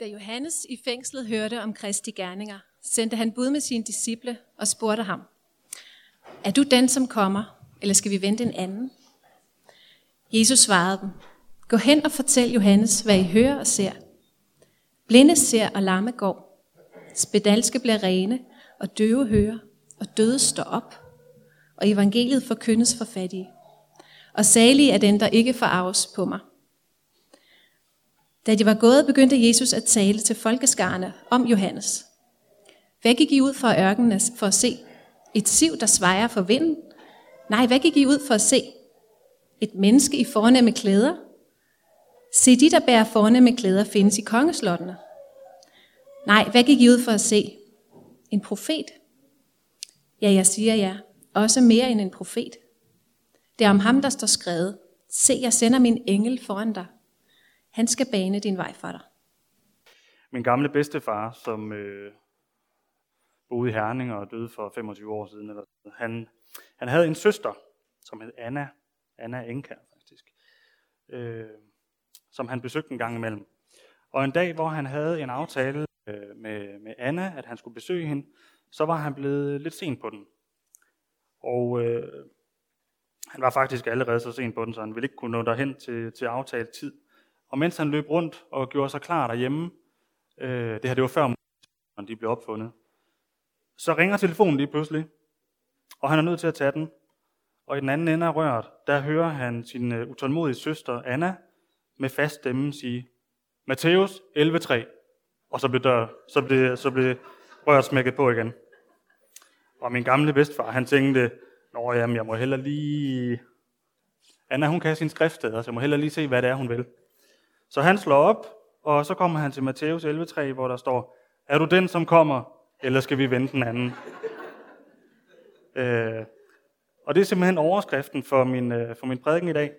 Da Johannes i fængslet hørte om Kristi gerninger, sendte han bud med sine disciple og spurgte ham, Er du den, som kommer, eller skal vi vente en anden? Jesus svarede dem, Gå hen og fortæl Johannes, hvad I hører og ser. Blinde ser og lamme går. Spedalske bliver rene, og døve hører, og døde står op. Og evangeliet forkyndes for fattige. Og salige er den, der ikke forarves på mig. Da de var gået, begyndte Jesus at tale til folkeskarne om Johannes. Hvad gik I ud fra ørkenen for at se? Et siv, der svejer for vinden? Nej, hvad gik I ud for at se? Et menneske i fornemme klæder? Se, de, der bærer fornemme klæder, findes i kongeslottene. Nej, hvad gik I ud for at se? En profet? Ja, jeg siger ja. Også mere end en profet. Det er om ham, der står skrevet. Se, jeg sender min engel foran dig. Han skal bane din vej for dig. Min gamle bedstefar, som øh, boede i Herning og døde for 25 år siden, eller, han, han havde en søster, som hed Anna, Anna Enka faktisk, øh, som han besøgte en gang imellem. Og en dag, hvor han havde en aftale øh, med, med Anna, at han skulle besøge hende, så var han blevet lidt sen på den. Og øh, han var faktisk allerede så sent på den, så han ville ikke kunne nå derhen til, til aftalt tid. Og mens han løb rundt og gjorde sig klar derhjemme, øh, det her det var før de blev opfundet, så ringer telefonen lige pludselig, og han er nødt til at tage den. Og i den anden ende af røret, der hører han sin øh, utålmodige søster Anna med fast stemme sige, Matthæus 11.3. Og så blev, dør, så blev, så blev røret smækket på igen. Og min gamle bedstefar, han tænkte, Nå jamen, jeg må heller lige... Anna, hun kan sin skrift, så jeg må heller lige se, hvad det er, hun vil. Så han slår op, og så kommer han til Matthæus 11.3, hvor der står, er du den, som kommer, eller skal vi vente den anden? øh, og det er simpelthen overskriften for min, øh, for min prædiken i dag.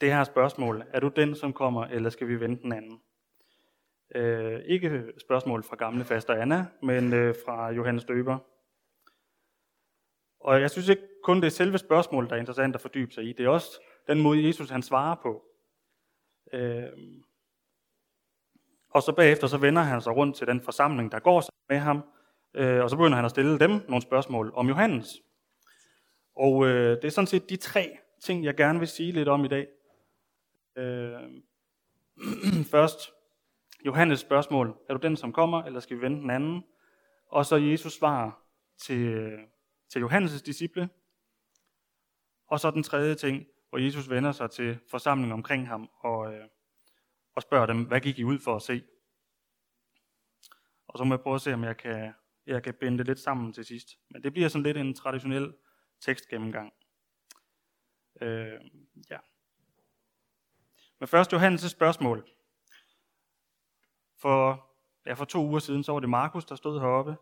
Det her spørgsmål, er du den, som kommer, eller skal vi vente den anden? Øh, ikke spørgsmål fra gamle faster Anna, men øh, fra Johannes Døber. Og jeg synes ikke kun det er selve spørgsmålet, der er interessant at fordybe sig i. Det er også den måde, Jesus han svarer på. Øh, og så bagefter så vender han sig rundt til den forsamling, der går med ham, øh, og så begynder han at stille dem nogle spørgsmål om Johannes. Og øh, det er sådan set de tre ting, jeg gerne vil sige lidt om i dag. Øh, først, Johannes spørgsmål, er du den, som kommer, eller skal vi vente den anden? Og så Jesus svar til, øh, til Johannes' disciple. Og så den tredje ting, hvor Jesus vender sig til forsamlingen omkring ham og, øh, og spørger dem, hvad gik I ud for at se? Og så må jeg prøve at se, om jeg kan, jeg kan binde det lidt sammen til sidst. Men det bliver sådan lidt en traditionel tekstgennemgang. Øh, ja. Men først Johannes' spørgsmål. For, ja, for to uger siden, så var det Markus, der stod heroppe,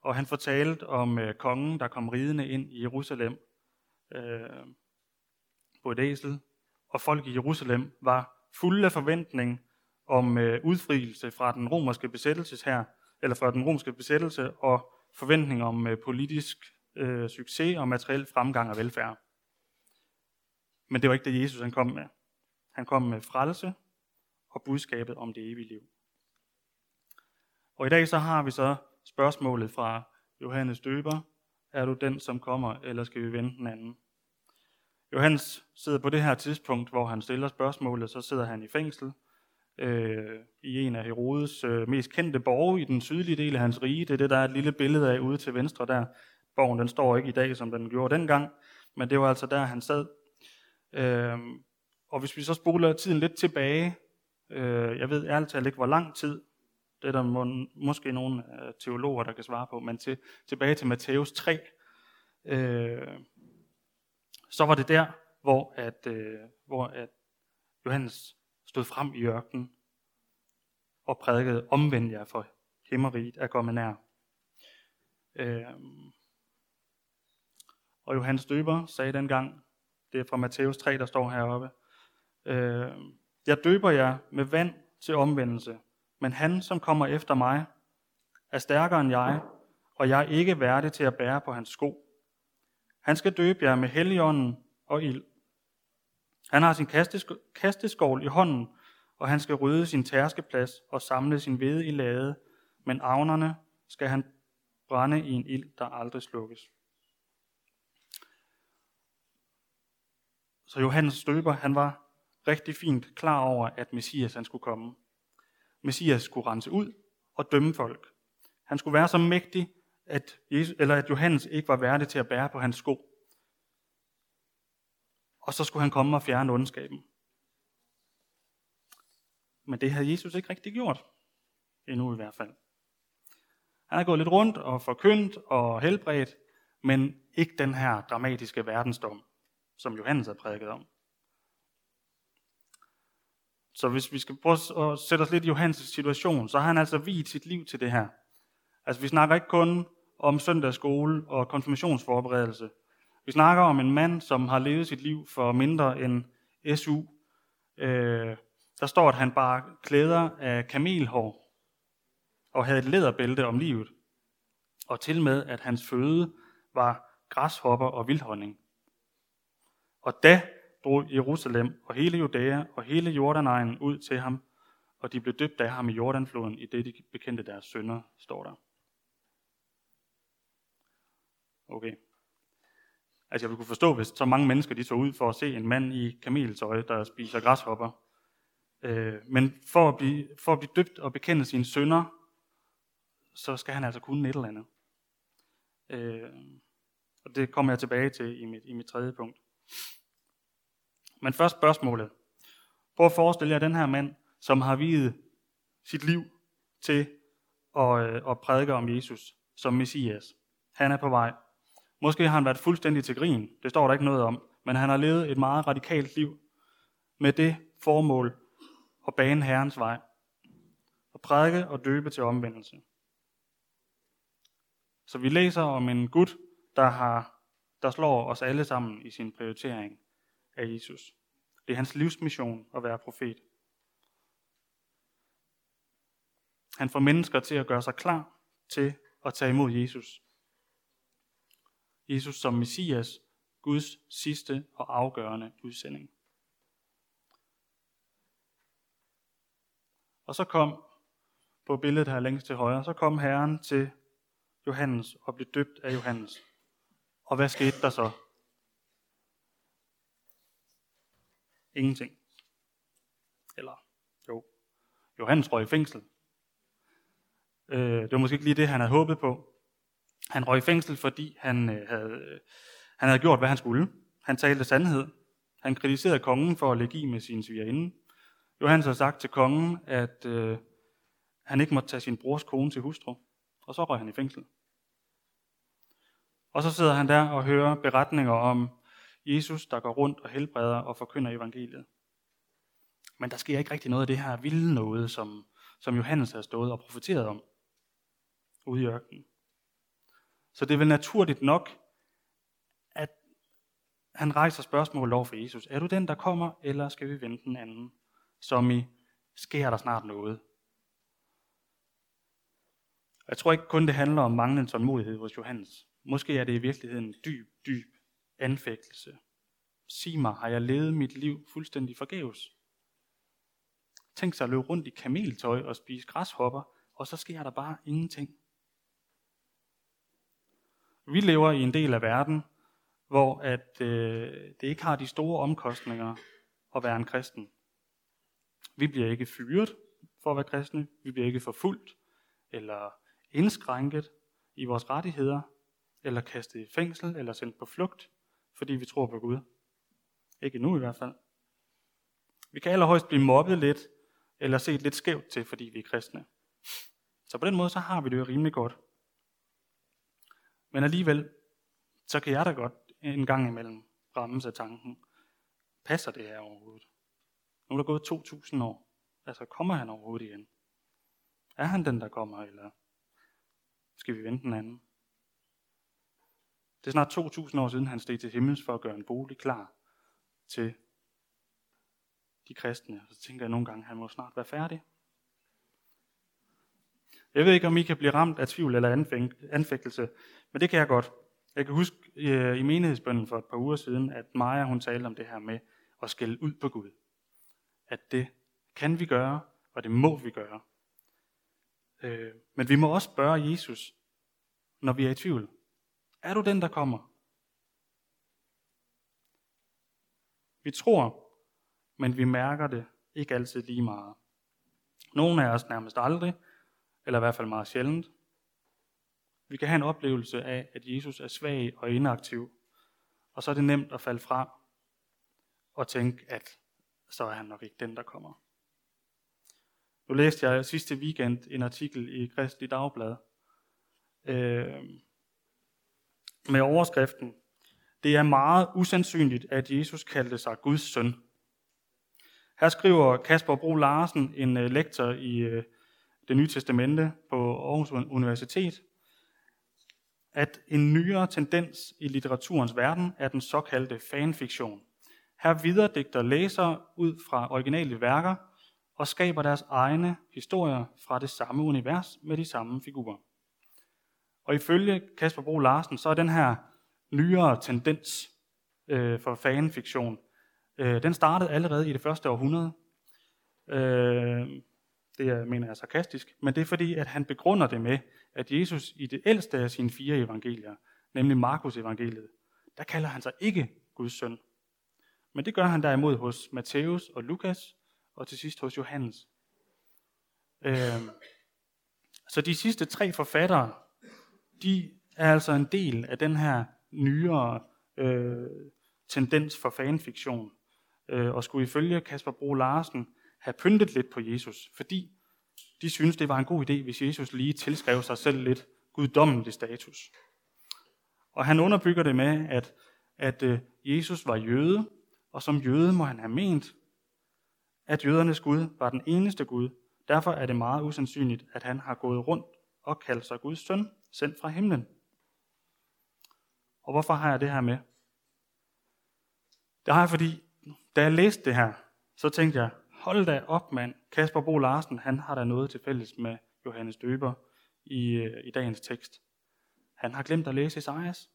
og han fortalte om øh, kongen, der kom ridende ind i Jerusalem øh, på et æsel, og folk i Jerusalem var fulde af forventning om øh, udfrielse fra den romerske besættelse her, eller fra den romerske besættelse, og forventning om øh, politisk øh, succes og materiel fremgang og velfærd. Men det var ikke det, Jesus han kom med. Han kom med frelse og budskabet om det evige liv. Og i dag så har vi så spørgsmålet fra Johannes Døber. Er du den, som kommer, eller skal vi vente den anden? Johannes sidder på det her tidspunkt, hvor han stiller spørgsmålet, så sidder han i fængsel øh, i en af Herodes øh, mest kendte borge i den sydlige del af hans rige. Det er det, der er et lille billede af ude til venstre der. Borgen den står ikke i dag, som den gjorde dengang, men det var altså der, han sad. Øh, og hvis vi så spoler tiden lidt tilbage, øh, jeg ved ærligt talt ikke, hvor lang tid, det er der må, måske nogle øh, teologer, der kan svare på, men til, tilbage til Matthæus 3, øh, så var det der, hvor, at, øh, hvor at Johannes stod frem i ørkenen og prædikede, omvend jer for himmeriget er kommet nær. Øh, og Johannes Døber sagde dengang, det er fra Matthæus 3, der står heroppe, øh, jeg døber jer med vand til omvendelse, men han, som kommer efter mig, er stærkere end jeg, og jeg er ikke værdig til at bære på hans sko. Han skal døbe jer med helligånden og ild. Han har sin kasteskål i hånden, og han skal rydde sin tærskeplads og samle sin hvede i lade, men avnerne skal han brænde i en ild, der aldrig slukkes. Så Johannes Støber, han var rigtig fint klar over, at Messias han skulle komme. Messias skulle rense ud og dømme folk. Han skulle være så mægtig, at, Jesus, eller at Johannes ikke var værdig til at bære på hans sko. Og så skulle han komme og fjerne ondskaben. Men det havde Jesus ikke rigtig gjort. Endnu i hvert fald. Han har gået lidt rundt og forkyndt og helbredt, men ikke den her dramatiske verdensdom, som Johannes havde prædiket om. Så hvis vi skal prøve at sætte os lidt i Johannes situation, så har han altså vidt sit liv til det her. Altså vi snakker ikke kun om søndagsskole og konfirmationsforberedelse. Vi snakker om en mand, som har levet sit liv for mindre end SU. Øh, der står, at han bare klæder af kamelhår og havde et læderbælte om livet. Og til med, at hans føde var græshopper og vildhånding. Og da drog Jerusalem og hele Judæa og hele Jordanegnen ud til ham, og de blev døbt af ham i Jordanfloden, i det de bekendte deres sønder, står der. Okay. Altså jeg vil kunne forstå, hvis så mange mennesker de tog ud for at se en mand i kameltøj, der spiser græshopper. Øh, men for at, blive, for at blive døbt og bekende sine sønder, så skal han altså kunne et eller andet. Øh, og det kommer jeg tilbage til i mit, i mit tredje punkt. Men først spørgsmålet. Prøv at forestille jer den her mand, som har videt sit liv til at, øh, at prædike om Jesus som Messias. Han er på vej. Måske har han været fuldstændig til grin. Det står der ikke noget om. Men han har levet et meget radikalt liv med det formål at bane Herrens vej. At prædike og døbe til omvendelse. Så vi læser om en Gud, der, har, der slår os alle sammen i sin prioritering af Jesus. Det er hans livsmission at være profet. Han får mennesker til at gøre sig klar til at tage imod Jesus. Jesus som Messias, Guds sidste og afgørende udsending. Og så kom på billedet her længst til højre, så kom Herren til Johannes og blev døbt af Johannes. Og hvad skete der så? Ingenting. Eller, jo, Johannes røg i fængsel. Øh, det var måske ikke lige det, han havde håbet på. Han røg i fængsel, fordi han, øh, havde, øh, han havde gjort, hvad han skulle. Han talte sandhed. Han kritiserede kongen for at lægge i med sin svigerinde. Johannes har sagt til kongen, at øh, han ikke måtte tage sin brors kone til hustru. Og så røg han i fængsel. Og så sidder han der og hører beretninger om Jesus, der går rundt og helbreder og forkynder evangeliet. Men der sker ikke rigtig noget af det her vilde noget, som, som Johannes har stået og profeteret om ude i ørkenen. Så det er vel naturligt nok, at han rejser spørgsmål over for Jesus. Er du den, der kommer, eller skal vi vente den anden? Som i, sker der snart noget? Jeg tror ikke kun, det handler om manglende tålmodighed hos Johannes. Måske er det i virkeligheden en dyb, dyb anfægtelse. Sig mig, har jeg levet mit liv fuldstændig forgæves? Tænk sig at løbe rundt i kameltøj og spise græshopper, og så sker der bare ingenting. Vi lever i en del af verden, hvor at, øh, det ikke har de store omkostninger at være en kristen. Vi bliver ikke fyret for at være kristne, vi bliver ikke forfulgt eller indskrænket i vores rettigheder, eller kastet i fængsel eller sendt på flugt, fordi vi tror på Gud. Ikke nu i hvert fald. Vi kan allerhøjst blive mobbet lidt, eller set lidt skævt til, fordi vi er kristne. Så på den måde, så har vi det jo rimelig godt. Men alligevel, så kan jeg da godt en gang imellem rammes af tanken, passer det her overhovedet? Nu er der gået 2.000 år. Altså, kommer han overhovedet igen? Er han den, der kommer, eller skal vi vente den anden? Det er snart 2.000 år siden, han steg til himmels for at gøre en bolig klar til de kristne. Så tænker jeg nogle gange, at han må snart være færdig. Jeg ved ikke, om I kan blive ramt af tvivl eller anfægtelse, men det kan jeg godt. Jeg kan huske øh, i menighedsbønden for et par uger siden, at Maja hun talte om det her med at skælde ud på Gud. At det kan vi gøre, og det må vi gøre. Øh, men vi må også spørge Jesus, når vi er i tvivl. Er du den, der kommer? Vi tror, men vi mærker det ikke altid lige meget. Nogle af os nærmest aldrig, eller i hvert fald meget sjældent. Vi kan have en oplevelse af, at Jesus er svag og inaktiv, og så er det nemt at falde fra og tænke, at så er han nok ikke den, der kommer. Nu læste jeg sidste weekend en artikel i Kristelig Dagblad øh, med overskriften, det er meget usandsynligt, at Jesus kaldte sig Guds søn. Her skriver Kasper Bro Larsen, en øh, lektor i øh, det nye testamente på Aarhus Universitet, at en nyere tendens i litteraturens verden er den såkaldte fanfiktion. Her videredigter læsere ud fra originale værker og skaber deres egne historier fra det samme univers med de samme figurer. Og ifølge Kasper Bro Larsen, så er den her nyere tendens øh, for fanfiktion, øh, den startede allerede i det første århundrede. Øh, det jeg mener jeg sarkastisk, men det er fordi, at han begrunder det med, at Jesus i det ældste af sine fire evangelier, nemlig Markus evangeliet, der kalder han sig ikke Guds søn. Men det gør han derimod hos Matthæus og Lukas, og til sidst hos Johannes. Øhm, så de sidste tre forfattere, de er altså en del af den her nyere øh, tendens for fanfiktion, øh, og skulle ifølge Kasper Bro Larsen have pyntet lidt på Jesus, fordi de synes det var en god idé, hvis Jesus lige tilskrev sig selv lidt guddommelig status. Og han underbygger det med, at, at øh, Jesus var jøde, og som jøde må han have ment, at jødernes Gud var den eneste Gud. Derfor er det meget usandsynligt, at han har gået rundt og kaldt sig Guds søn, sendt fra himlen. Og hvorfor har jeg det her med? Det har jeg, fordi da jeg læste det her, så tænkte jeg, hold da op mand, Kasper Bo Larsen, han har da noget til fælles med Johannes Døber i, øh, i dagens tekst. Han har glemt at læse Esajas.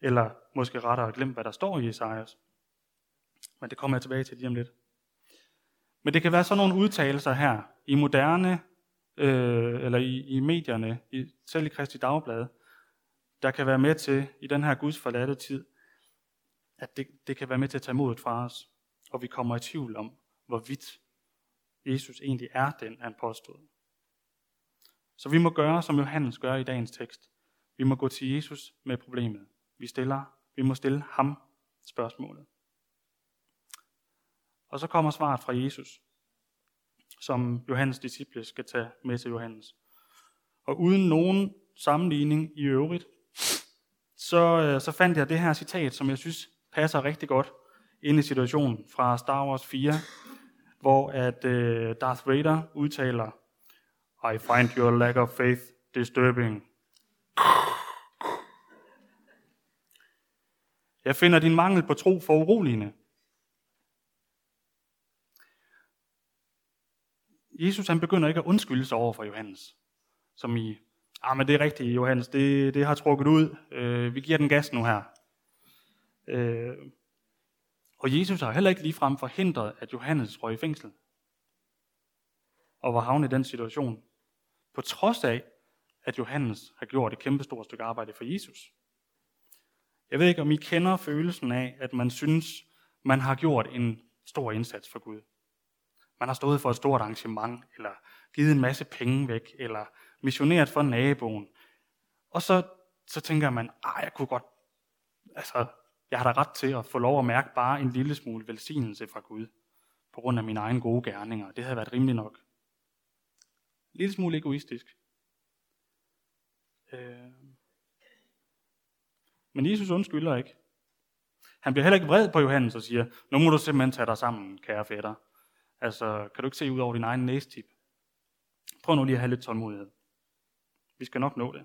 Eller måske rettere glemt, hvad der står i Esajas. Men det kommer jeg tilbage til lige om lidt. Men det kan være sådan nogle udtalelser her i moderne, øh, eller i, i medierne, i, selv i Kristi Dagblad, der kan være med til, i den her Guds forladte tid, at det, det kan være med til at tage modet fra os, og vi kommer i tvivl om, hvorvidt Jesus egentlig er den, han påstod. Så vi må gøre, som Johannes gør i dagens tekst. Vi må gå til Jesus med problemet. Vi, stiller, vi må stille ham spørgsmålet. Og så kommer svaret fra Jesus, som Johannes disciple skal tage med til Johannes. Og uden nogen sammenligning i øvrigt, så, øh, så fandt jeg det her citat, som jeg synes passer rigtig godt ind i situationen fra Star Wars 4, hvor at øh, Darth Vader udtaler, I find your lack of faith disturbing. Jeg finder din mangel på tro for uroligende. Jesus han begynder ikke at undskylde sig over for Johannes, som i, ah, men det er rigtigt, Johannes, det, det har trukket ud, øh, vi giver den gas nu her. Øh, og Jesus har heller ikke ligefrem forhindret, at Johannes røg i fængsel. Og var havnet i den situation. På trods af, at Johannes har gjort et kæmpestort stykke arbejde for Jesus. Jeg ved ikke, om I kender følelsen af, at man synes, man har gjort en stor indsats for Gud. Man har stået for et stort arrangement, eller givet en masse penge væk, eller missioneret for naboen. Og så, så tænker man, ah, jeg kunne godt, altså, jeg har da ret til at få lov at mærke bare en lille smule velsignelse fra Gud, på grund af mine egne gode gerninger. Det havde været rimeligt nok. En lille smule egoistisk. Øh. Men Jesus undskylder ikke. Han bliver heller ikke vred på Johannes og siger, nu må du simpelthen tage dig sammen, kære fætter. Altså, kan du ikke se ud over din egen næstip? Prøv nu lige at have lidt tålmodighed. Vi skal nok nå det.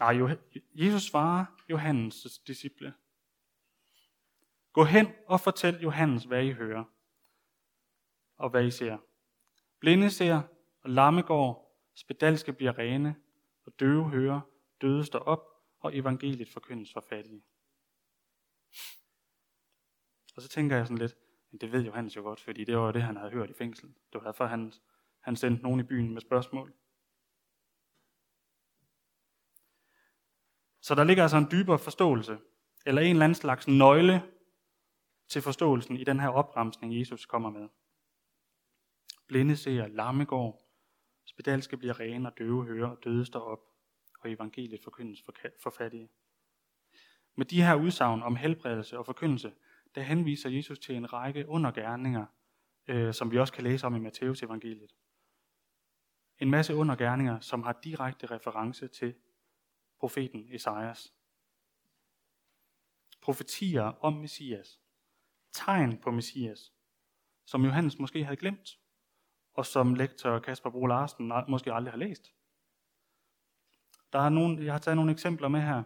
Nej, Jesus svarer Johannes' disciple. Gå hen og fortæl Johannes, hvad I hører, og hvad I ser. Blinde ser, og lamme går, spedalske bliver rene, og døve hører, døde står op, og evangeliet forkyndes for fattige. Og så tænker jeg sådan lidt, Men det ved Johannes jo godt, fordi det var det, han havde hørt i fængsel. Det var derfor, han, han sendte nogen i byen med spørgsmål. Så der ligger altså en dybere forståelse, eller en eller anden slags nøgle til forståelsen i den her opremsning, Jesus kommer med. Blinde ser, lamme går, spedalske bliver rene og døve hører og døde står op, og evangeliet forkyndes for fattige. Med de her udsagn om helbredelse og forkyndelse, der henviser Jesus til en række undergærninger, øh, som vi også kan læse om i Matteus evangeliet. En masse undergærninger, som har direkte reference til profeten Esajas. Profetier om Messias. Tegn på Messias, som Johannes måske havde glemt, og som lektor Kasper Bro Larsen måske aldrig har læst. Der er nogle, jeg har taget nogle eksempler med her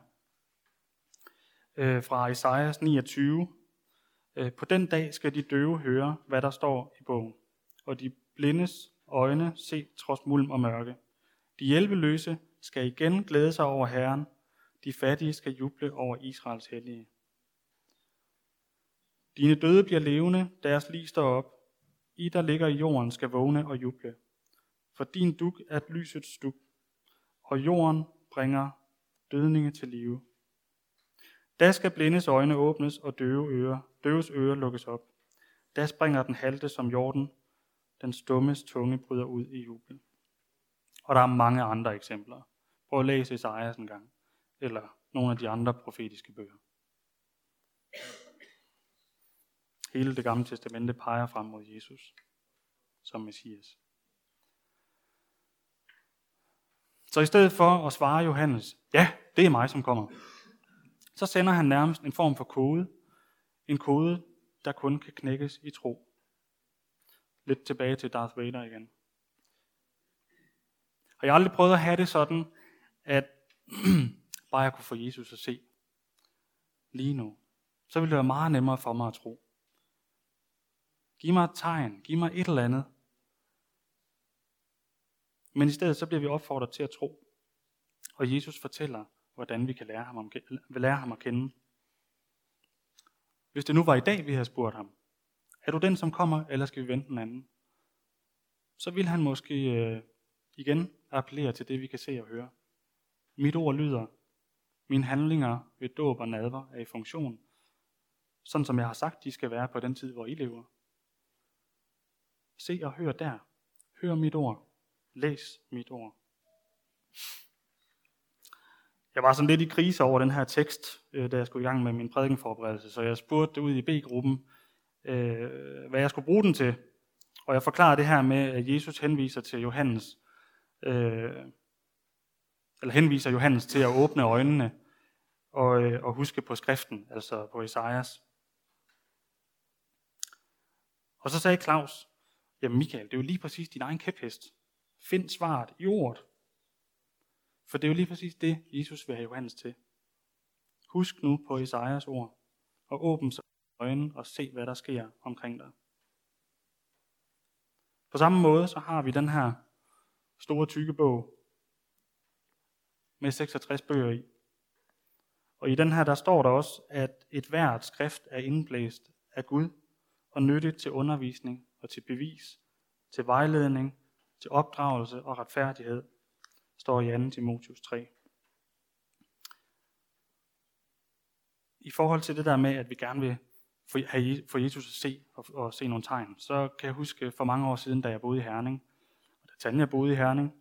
øh, fra Esajas 29. Øh, på den dag skal de døve høre, hvad der står i bogen, og de blindes øjne se trods mulm og mørke. De hjælpeløse skal igen glæde sig over Herren. De fattige skal juble over Israels hellige. Dine døde bliver levende, deres lig står op. I, der ligger i jorden, skal vågne og juble. For din duk er lysets duk, og jorden bringer dødninge til live. Da skal blindes øjne åbnes, og døve ører, døves ører lukkes op. Da springer den halte som jorden, den stummes tunge bryder ud i jubel. Og der er mange andre eksempler. Prøv at læse Esajas en gang, eller nogle af de andre profetiske bøger. Hele det gamle testamente peger frem mod Jesus som Messias. Så i stedet for at svare Johannes, ja, det er mig, som kommer, så sender han nærmest en form for kode. En kode, der kun kan knækkes i tro. Lidt tilbage til Darth Vader igen. Og jeg har aldrig prøvet at have det sådan, at bare jeg kunne få Jesus at se lige nu, så ville det være meget nemmere for mig at tro. Giv mig et tegn, giv mig et eller andet. Men i stedet så bliver vi opfordret til at tro. Og Jesus fortæller, hvordan vi kan lære ham, om, lære ham at kende. Hvis det nu var i dag, vi havde spurgt ham, er du den, som kommer, eller skal vi vente den anden? Så vil han måske øh, igen appellere til det, vi kan se og høre. Mit ord lyder, mine handlinger ved dåb og nadver er i funktion, sådan som jeg har sagt, de skal være på den tid, hvor I lever. Se og hør der. Hør mit ord. Læs mit ord. Jeg var sådan lidt i krise over den her tekst, øh, da jeg skulle i gang med min prædikenforberedelse, så jeg spurgte ud i B-gruppen, øh, hvad jeg skulle bruge den til. Og jeg forklarede det her med, at Jesus henviser til Johannes, øh, eller henviser Johannes til at åbne øjnene og, og huske på skriften, altså på Esajas. Og så sagde Claus, jamen Michael, det er jo lige præcis din egen kæphest. Find svaret i ordet. For det er jo lige præcis det, Jesus vil have Johannes til. Husk nu på Esajas ord, og åbn så øjnene og se, hvad der sker omkring dig. På samme måde så har vi den her store tykke bog med 66 bøger i. Og i den her, der står der også, at et hvert skrift er indblæst af Gud og nyttigt til undervisning og til bevis, til vejledning, til opdragelse og retfærdighed, står i 2. Timotius 3. I forhold til det der med, at vi gerne vil få Jesus at se og, og se nogle tegn, så kan jeg huske for mange år siden, da jeg boede i Herning, og da Tanja boede i Herning,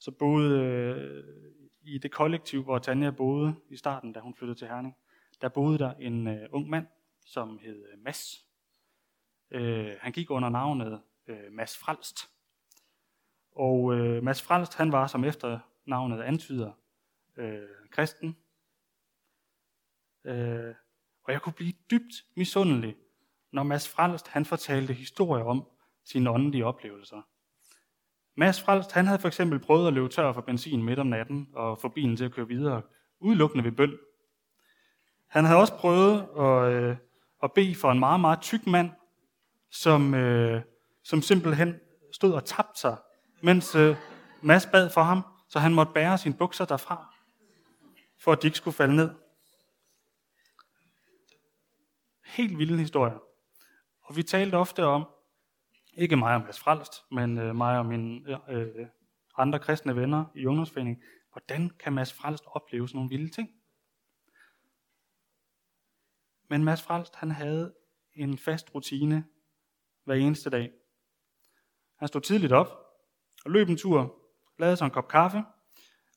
så boede øh, i det kollektiv, hvor Tanja boede i starten, da hun flyttede til Herning, der boede der en øh, ung mand, som hed øh, Mads. Øh, han gik under navnet øh, Mads Fralst. Og øh, Mads Frelst, han var, som efter navnet antyder, øh, kristen. Øh, og jeg kunne blive dybt misundelig, når Mads Frelst, han fortalte historier om sine åndelige oplevelser. Mads Frelst, han havde for eksempel prøvet at løbe tør for benzin midt om natten og få bilen til at køre videre, udelukkende ved bøn. Han havde også prøvet at, øh, at bede for en meget, meget tyk mand, som, øh, som simpelthen stod og tabte sig mens øh, Mads bad for ham, så han måtte bære sine bukser derfra, for at de ikke skulle falde ned. Helt vilde historier. Og vi talte ofte om, ikke mig og Mads Frelst, men øh, mig og mine øh, andre kristne venner i ungdomsforeningen, hvordan kan Mads Frelst opleve sådan nogle vilde ting? Men Mads Frelst, han havde en fast rutine hver eneste dag. Han stod tidligt op og løb en tur, lavede sig en kop kaffe,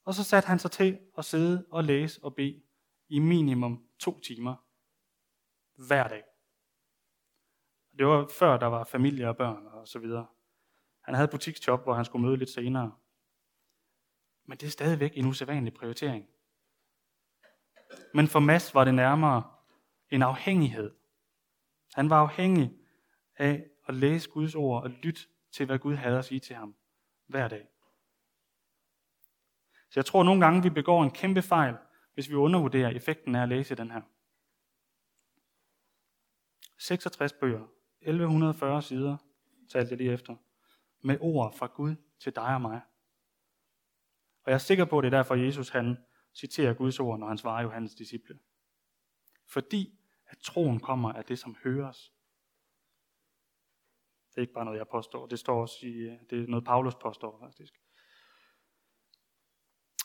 og så satte han sig til at sidde og læse og bede i minimum to timer hver dag. Det var før der var familie og børn og så videre. Han havde butiksjob, hvor han skulle møde lidt senere. Men det er stadigvæk en usædvanlig prioritering. Men for Mads var det nærmere en afhængighed. Han var afhængig af at læse Guds ord og lytte til, hvad Gud havde at sige til ham hver dag. Så jeg tror nogle gange, vi begår en kæmpe fejl, hvis vi undervurderer effekten af at læse den her. 66 bøger, 1140 sider, talte jeg lige efter, med ord fra Gud til dig og mig. Og jeg er sikker på, at det er derfor, Jesus han citerer Guds ord, når han svarer Johannes disciple. Fordi at troen kommer af det, som høres. Det er ikke bare noget, jeg påstår. Det står også i, øh, det er noget, Paulus påstår faktisk.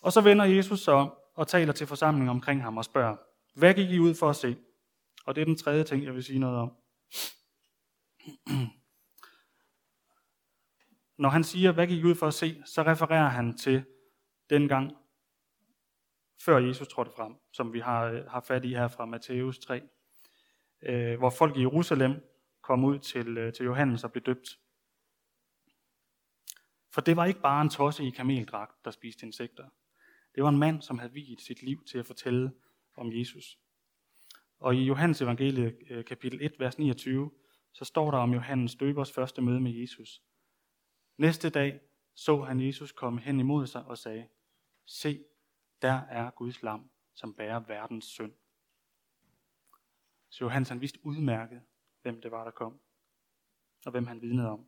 Og så vender Jesus så og taler til forsamlingen omkring ham og spørger, hvad gik I ud for at se? Og det er den tredje ting, jeg vil sige noget om. Når han siger, hvad gik I ud for at se, så refererer han til den gang, før Jesus trådte frem, som vi har, øh, har fat i her fra Matthæus 3, øh, hvor folk i Jerusalem kom ud til, øh, til Johannes og blev døbt. For det var ikke bare en tosse i kameldragt, der spiste insekter. Det var en mand, som havde viet sit liv til at fortælle om Jesus. Og i Johannes evangelie øh, kapitel 1, vers 29, så står der om Johannes døbers første møde med Jesus. Næste dag så han Jesus komme hen imod sig og sagde, Se, der er Guds lam, som bærer verdens synd. Så Johannes han vidste udmærket, hvem det var, der kom, og hvem han vidnede om.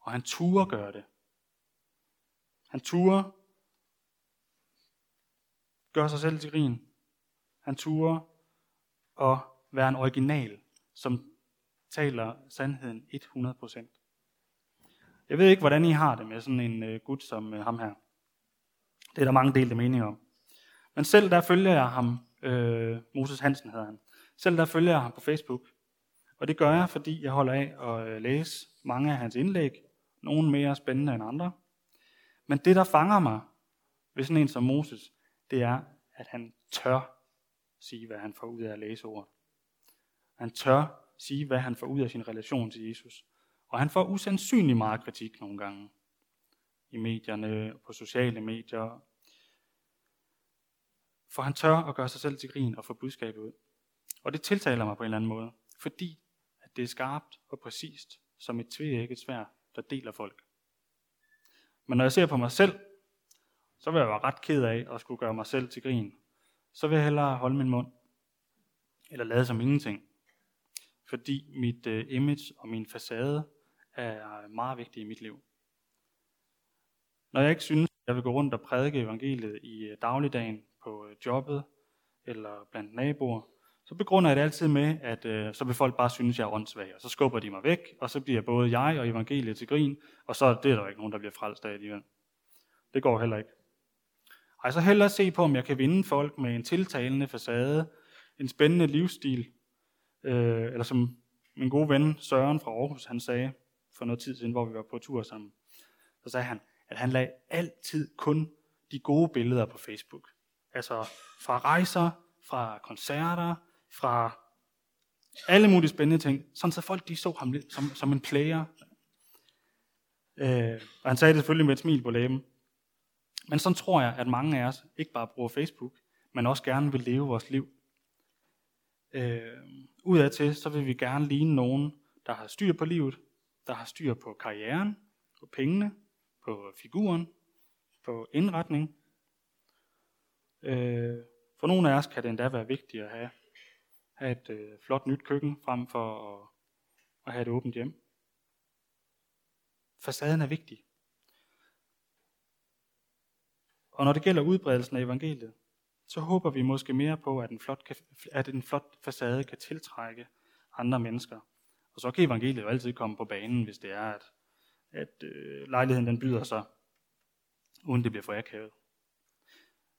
Og han turde gøre det. Han turde gøre sig selv til grin. Han turde at være en original, som taler sandheden 100%. Jeg ved ikke, hvordan I har det med sådan en uh, gut som uh, ham her. Det er der mange delte meninger om. Men selv der følger jeg ham, øh, Moses Hansen hedder han, selv der følger jeg ham på Facebook. Og det gør jeg, fordi jeg holder af at øh, læse mange af hans indlæg, nogle mere spændende end andre. Men det, der fanger mig ved sådan en som Moses, det er, at han tør sige, hvad han får ud af at læse ordet. Han tør sige, hvad han får ud af sin relation til Jesus. Og han får usandsynlig meget kritik nogle gange. I medierne, på sociale medier. For han tør at gøre sig selv til grin og få budskabet ud. Og det tiltaler mig på en eller anden måde. Fordi det er skarpt og præcist, som et tvægget svær, der deler folk. Men når jeg ser på mig selv, så vil jeg være ret ked af at skulle gøre mig selv til grin. Så vil jeg hellere holde min mund. Eller lade som ingenting. Fordi mit øh, image og min facade er meget vigtig i mit liv. Når jeg ikke synes, at jeg vil gå rundt og prædike evangeliet i øh, dagligdagen på øh, jobbet eller blandt naboer, så begrunder jeg det altid med, at øh, så vil folk bare synes, at jeg er åndssvag, og så skubber de mig væk, og så bliver både jeg og evangeliet til grin, og så det er der ikke nogen, der bliver frelst af alligevel. Det går heller ikke. Ej, så hellere se på, om jeg kan vinde folk med en tiltalende facade, en spændende livsstil, øh, eller som min gode ven Søren fra Aarhus, han sagde for noget tid siden, hvor vi var på tur sammen, så sagde han, at han lagde altid kun de gode billeder på Facebook. Altså fra rejser, fra koncerter, fra alle mulige spændende ting, sådan så folk de så ham lidt som, som en player. Øh, og han sagde det selvfølgelig med et smil på læben. Men sådan tror jeg, at mange af os ikke bare bruger Facebook, men også gerne vil leve vores liv. Øh, udadtil, så vil vi gerne ligne nogen, der har styr på livet, der har styr på karrieren, på pengene, på figuren, på indretning. Øh, for nogle af os kan det endda være vigtigt at have, have et øh, flot nyt køkken, frem for at, at have et åbent hjem. Facaden er vigtig. Og når det gælder udbredelsen af evangeliet, så håber vi måske mere på, at en flot, at en flot facade kan tiltrække andre mennesker, Og så kan evangeliet jo altid komme på banen, hvis det er, at, at øh, lejligheden den byder sig, uden det bliver for akavet.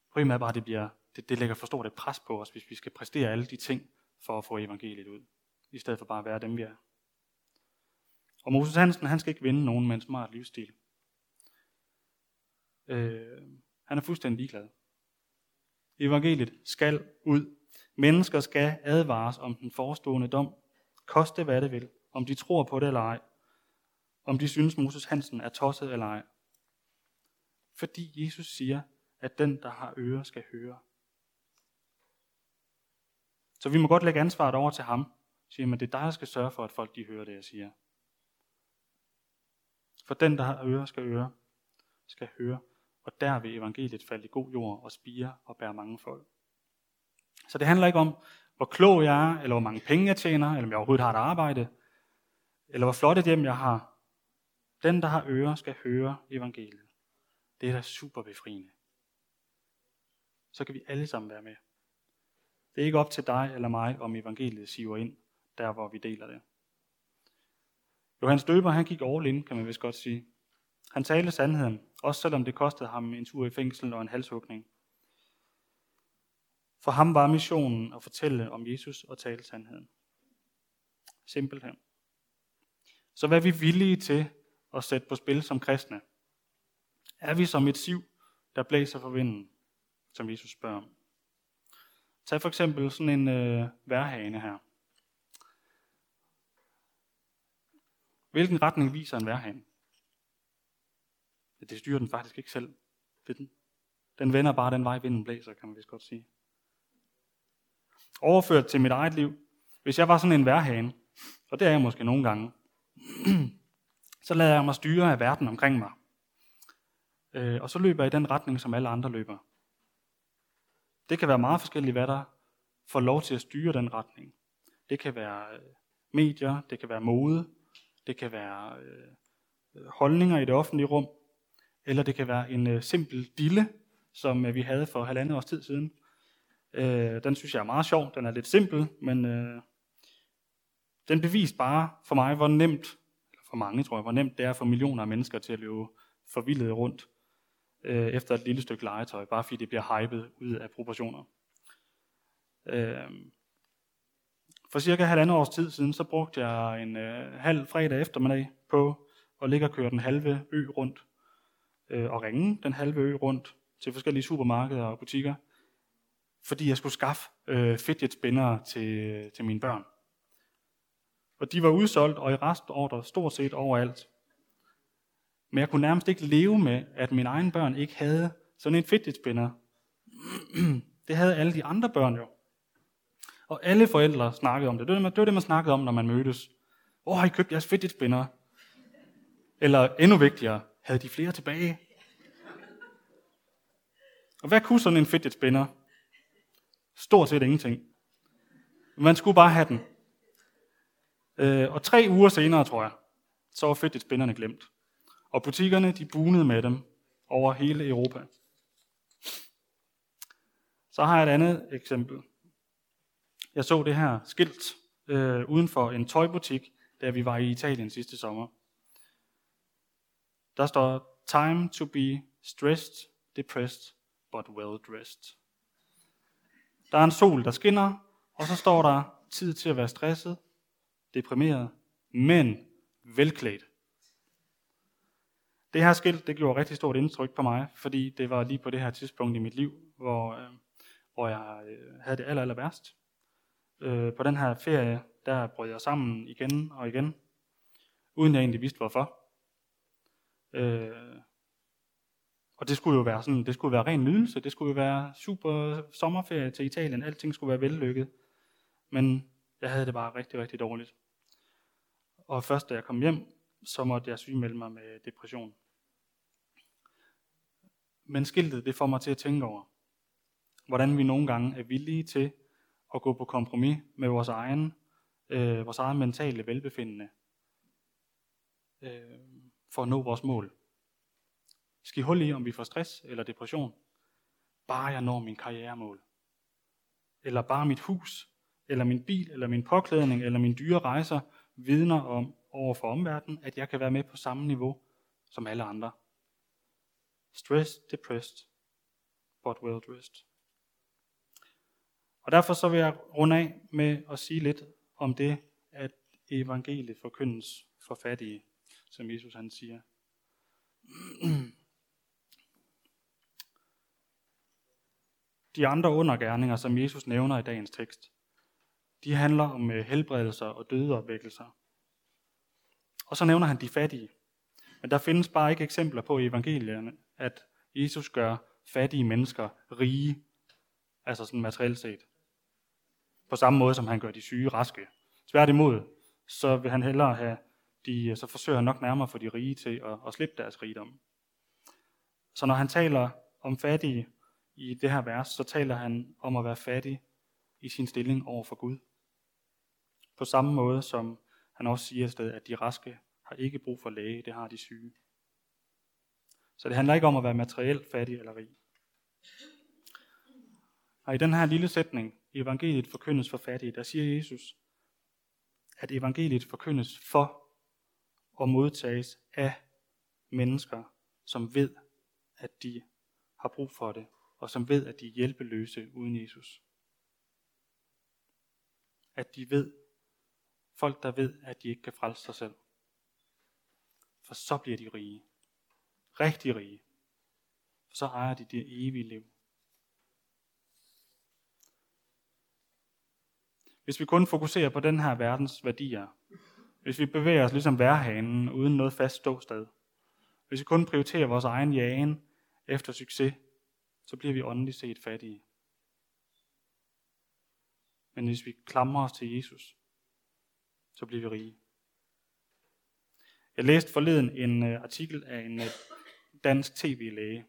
Problemet er bare, at det, bliver, det, det lægger for stort et pres på os, hvis vi skal præstere alle de ting for at få evangeliet ud, i stedet for bare at være dem, vi er. Og Moses Hansen, han skal ikke vinde nogen med en smart livsstil. Øh, han er fuldstændig ligeglad. Evangeliet skal ud. Mennesker skal advares om den forestående dom. Koste hvad det vil. Om de tror på det eller ej. Om de synes, Moses Hansen er tosset eller ej. Fordi Jesus siger, at den, der har ører, skal høre. Så vi må godt lægge ansvaret over til ham. Siger men det er dig, der skal sørge for, at folk de hører det, jeg siger. For den, der har ører, skal øre, skal høre. Og der vil evangeliet falde i god jord og spire og bære mange folk. Så det handler ikke om, hvor klog jeg er, eller hvor mange penge jeg tjener, eller om jeg overhovedet har et arbejde, eller hvor flot et hjem jeg har. Den, der har ører, skal høre evangeliet. Det er da super befriende. Så kan vi alle sammen være med. Det er ikke op til dig eller mig, om evangeliet siver ind, der hvor vi deler det. Johannes Døber, han gik all in, kan man vist godt sige. Han talte sandheden, også selvom det kostede ham en tur i fængsel og en halshugning. For ham var missionen at fortælle om Jesus og tale sandheden. Simpelthen. Så hvad er vi villige til at sætte på spil som kristne? Er vi som et siv, der blæser for vinden, som Jesus spørger om? Tag for eksempel sådan en øh, værhane her. Hvilken retning viser en værhane? Det styrer den faktisk ikke selv. Det den. den vender bare den vej, vinden blæser, kan man vist godt sige. Overført til mit eget liv. Hvis jeg var sådan en værhane, og det er jeg måske nogle gange, så lader jeg mig styre af verden omkring mig. Øh, og så løber jeg i den retning, som alle andre løber. Det kan være meget forskelligt, hvad der får lov til at styre den retning. Det kan være øh, medier, det kan være mode, det kan være øh, holdninger i det offentlige rum, eller det kan være en øh, simpel dille, som øh, vi havde for halvandet års tid siden. Øh, den synes jeg er meget sjov, den er lidt simpel, men øh, den beviste bare for mig, hvor nemt, eller for mange tror jeg, hvor nemt det er for millioner af mennesker til at løbe forvildet rundt øh, efter et lille stykke legetøj, bare fordi det bliver hypet ud af proportioner. Øh, for cirka halvandet års tid siden, så brugte jeg en øh, halv fredag eftermiddag på at ligge og køre den halve ø rundt øh, og ringe den halve ø rundt til forskellige supermarkeder og butikker, fordi jeg skulle skaffe øh, fidget spinner til, til mine børn. Og de var udsolgt, og i restordre stort set overalt. Men jeg kunne nærmest ikke leve med, at mine egne børn ikke havde sådan en fidget spinner. Det havde alle de andre børn jo. Og alle forældre snakkede om det. Det var det, man snakkede om, når man mødtes. Åh, oh, har I købt jeres fidget spinner? Eller endnu vigtigere, havde de flere tilbage? Og hvad kunne sådan en fidget spinner? Stort set ingenting. Man skulle bare have den. Øh, og tre uger senere, tror jeg, så var fidget spinnerne glemt. Og butikkerne, de bunede med dem over hele Europa. Så har jeg et andet eksempel. Jeg så det her skilt øh, uden for en tøjbutik, da vi var i Italien sidste sommer. Der står, time to be stressed, depressed, but well dressed. Der er en sol, der skinner, og så står der, tid til at være stresset, deprimeret, men velklædt. Det her skilt, det gjorde rigtig stort indtryk på mig, fordi det var lige på det her tidspunkt i mit liv, hvor, øh, hvor jeg øh, havde det aller, aller værst. Øh, på den her ferie, der brød jeg sammen igen og igen, uden jeg egentlig vidste hvorfor. Øh, og det skulle jo være sådan, det skulle være ren nydelse, det skulle jo være super sommerferie til Italien, alting skulle være vellykket. Men jeg havde det bare rigtig, rigtig dårligt. Og først da jeg kom hjem, så måtte jeg sygemelde mig med depression. Men skiltet, det får mig til at tænke over, hvordan vi nogle gange er villige til at gå på kompromis med vores egen, øh, vores egen mentale velbefindende øh, for at nå vores mål. Skal hul i, om vi får stress eller depression? Bare jeg når min karrieremål. Eller bare mit hus, eller min bil, eller min påklædning, eller min dyre rejser, vidner om over for omverdenen, at jeg kan være med på samme niveau som alle andre. Stressed, depressed, but well dressed. Og derfor så vil jeg runde af med at sige lidt om det, at evangeliet forkyndes for fattige, som Jesus han siger. De andre undergærninger, som Jesus nævner i dagens tekst, de handler om øh, helbredelser og dødeopvækkelser. Og så nævner han de fattige. Men der findes bare ikke eksempler på i evangelierne, at Jesus gør fattige mennesker rige, altså sådan materielt set. På samme måde, som han gør de syge raske. Tværtimod, så vil han hellere have de, så forsøger han nok nærmere for de rige til at, at slippe deres rigdom. Så når han taler om fattige i det her vers, så taler han om at være fattig i sin stilling over for Gud. På samme måde som han også siger et sted, at de raske har ikke brug for læge, det har de syge. Så det handler ikke om at være materielt fattig eller rig. Og i den her lille sætning, evangeliet forkyndes for fattige, der siger Jesus, at evangeliet forkyndes for og modtages af mennesker, som ved, at de har brug for det, og som ved, at de er hjælpeløse uden Jesus. At de ved, folk der ved, at de ikke kan frelse sig selv. For så bliver de rige. Rigtig rige. For så ejer de det evige liv. Hvis vi kun fokuserer på den her verdens værdier, hvis vi bevæger os ligesom værhanen uden noget fast ståsted, hvis vi kun prioriterer vores egen jagen efter succes, så bliver vi åndeligt set fattige. Men hvis vi klamrer os til Jesus, så bliver vi rige. Jeg læste forleden en uh, artikel af en uh, dansk tv-læge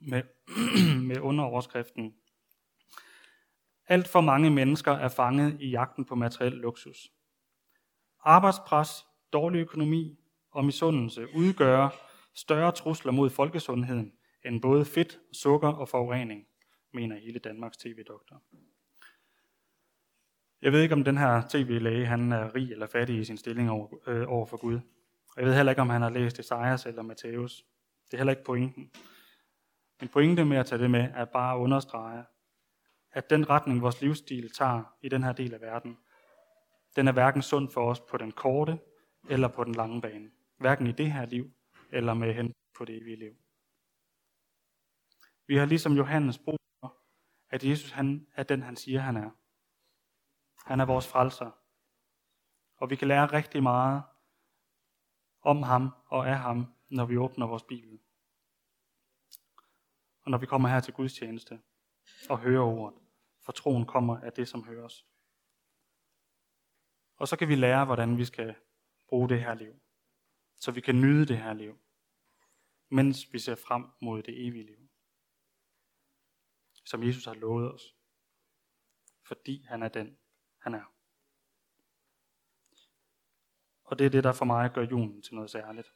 med, med underoverskriften Alt for mange mennesker er fanget i jagten på materiel luksus. Arbejdspres, dårlig økonomi og misundelse udgør større trusler mod folkesundheden end både fedt, sukker og forurening, mener hele Danmarks tv-doktor. Jeg ved ikke, om den her tv-læge han er rig eller fattig i sin stilling over, øh, over for Gud. Og jeg ved heller ikke, om han har læst Esajas eller Matthæus. Det er heller ikke pointen. Men pointen med at tage det med er bare at understrege, at den retning, vores livsstil tager i den her del af verden, den er hverken sund for os på den korte eller på den lange bane. Hverken i det her liv eller med hen på det evige liv. Vi har ligesom Johannes brug for, at Jesus han er den, han siger, han er. Han er vores frelser. Og vi kan lære rigtig meget om ham og af ham, når vi åbner vores Bibel. Og når vi kommer her til Guds tjeneste og hører ordet. For troen kommer af det, som høres. Og så kan vi lære, hvordan vi skal bruge det her liv. Så vi kan nyde det her liv, mens vi ser frem mod det evige liv. Som Jesus har lovet os. Fordi han er den, han er. Og det er det, der for mig gør julen til noget særligt.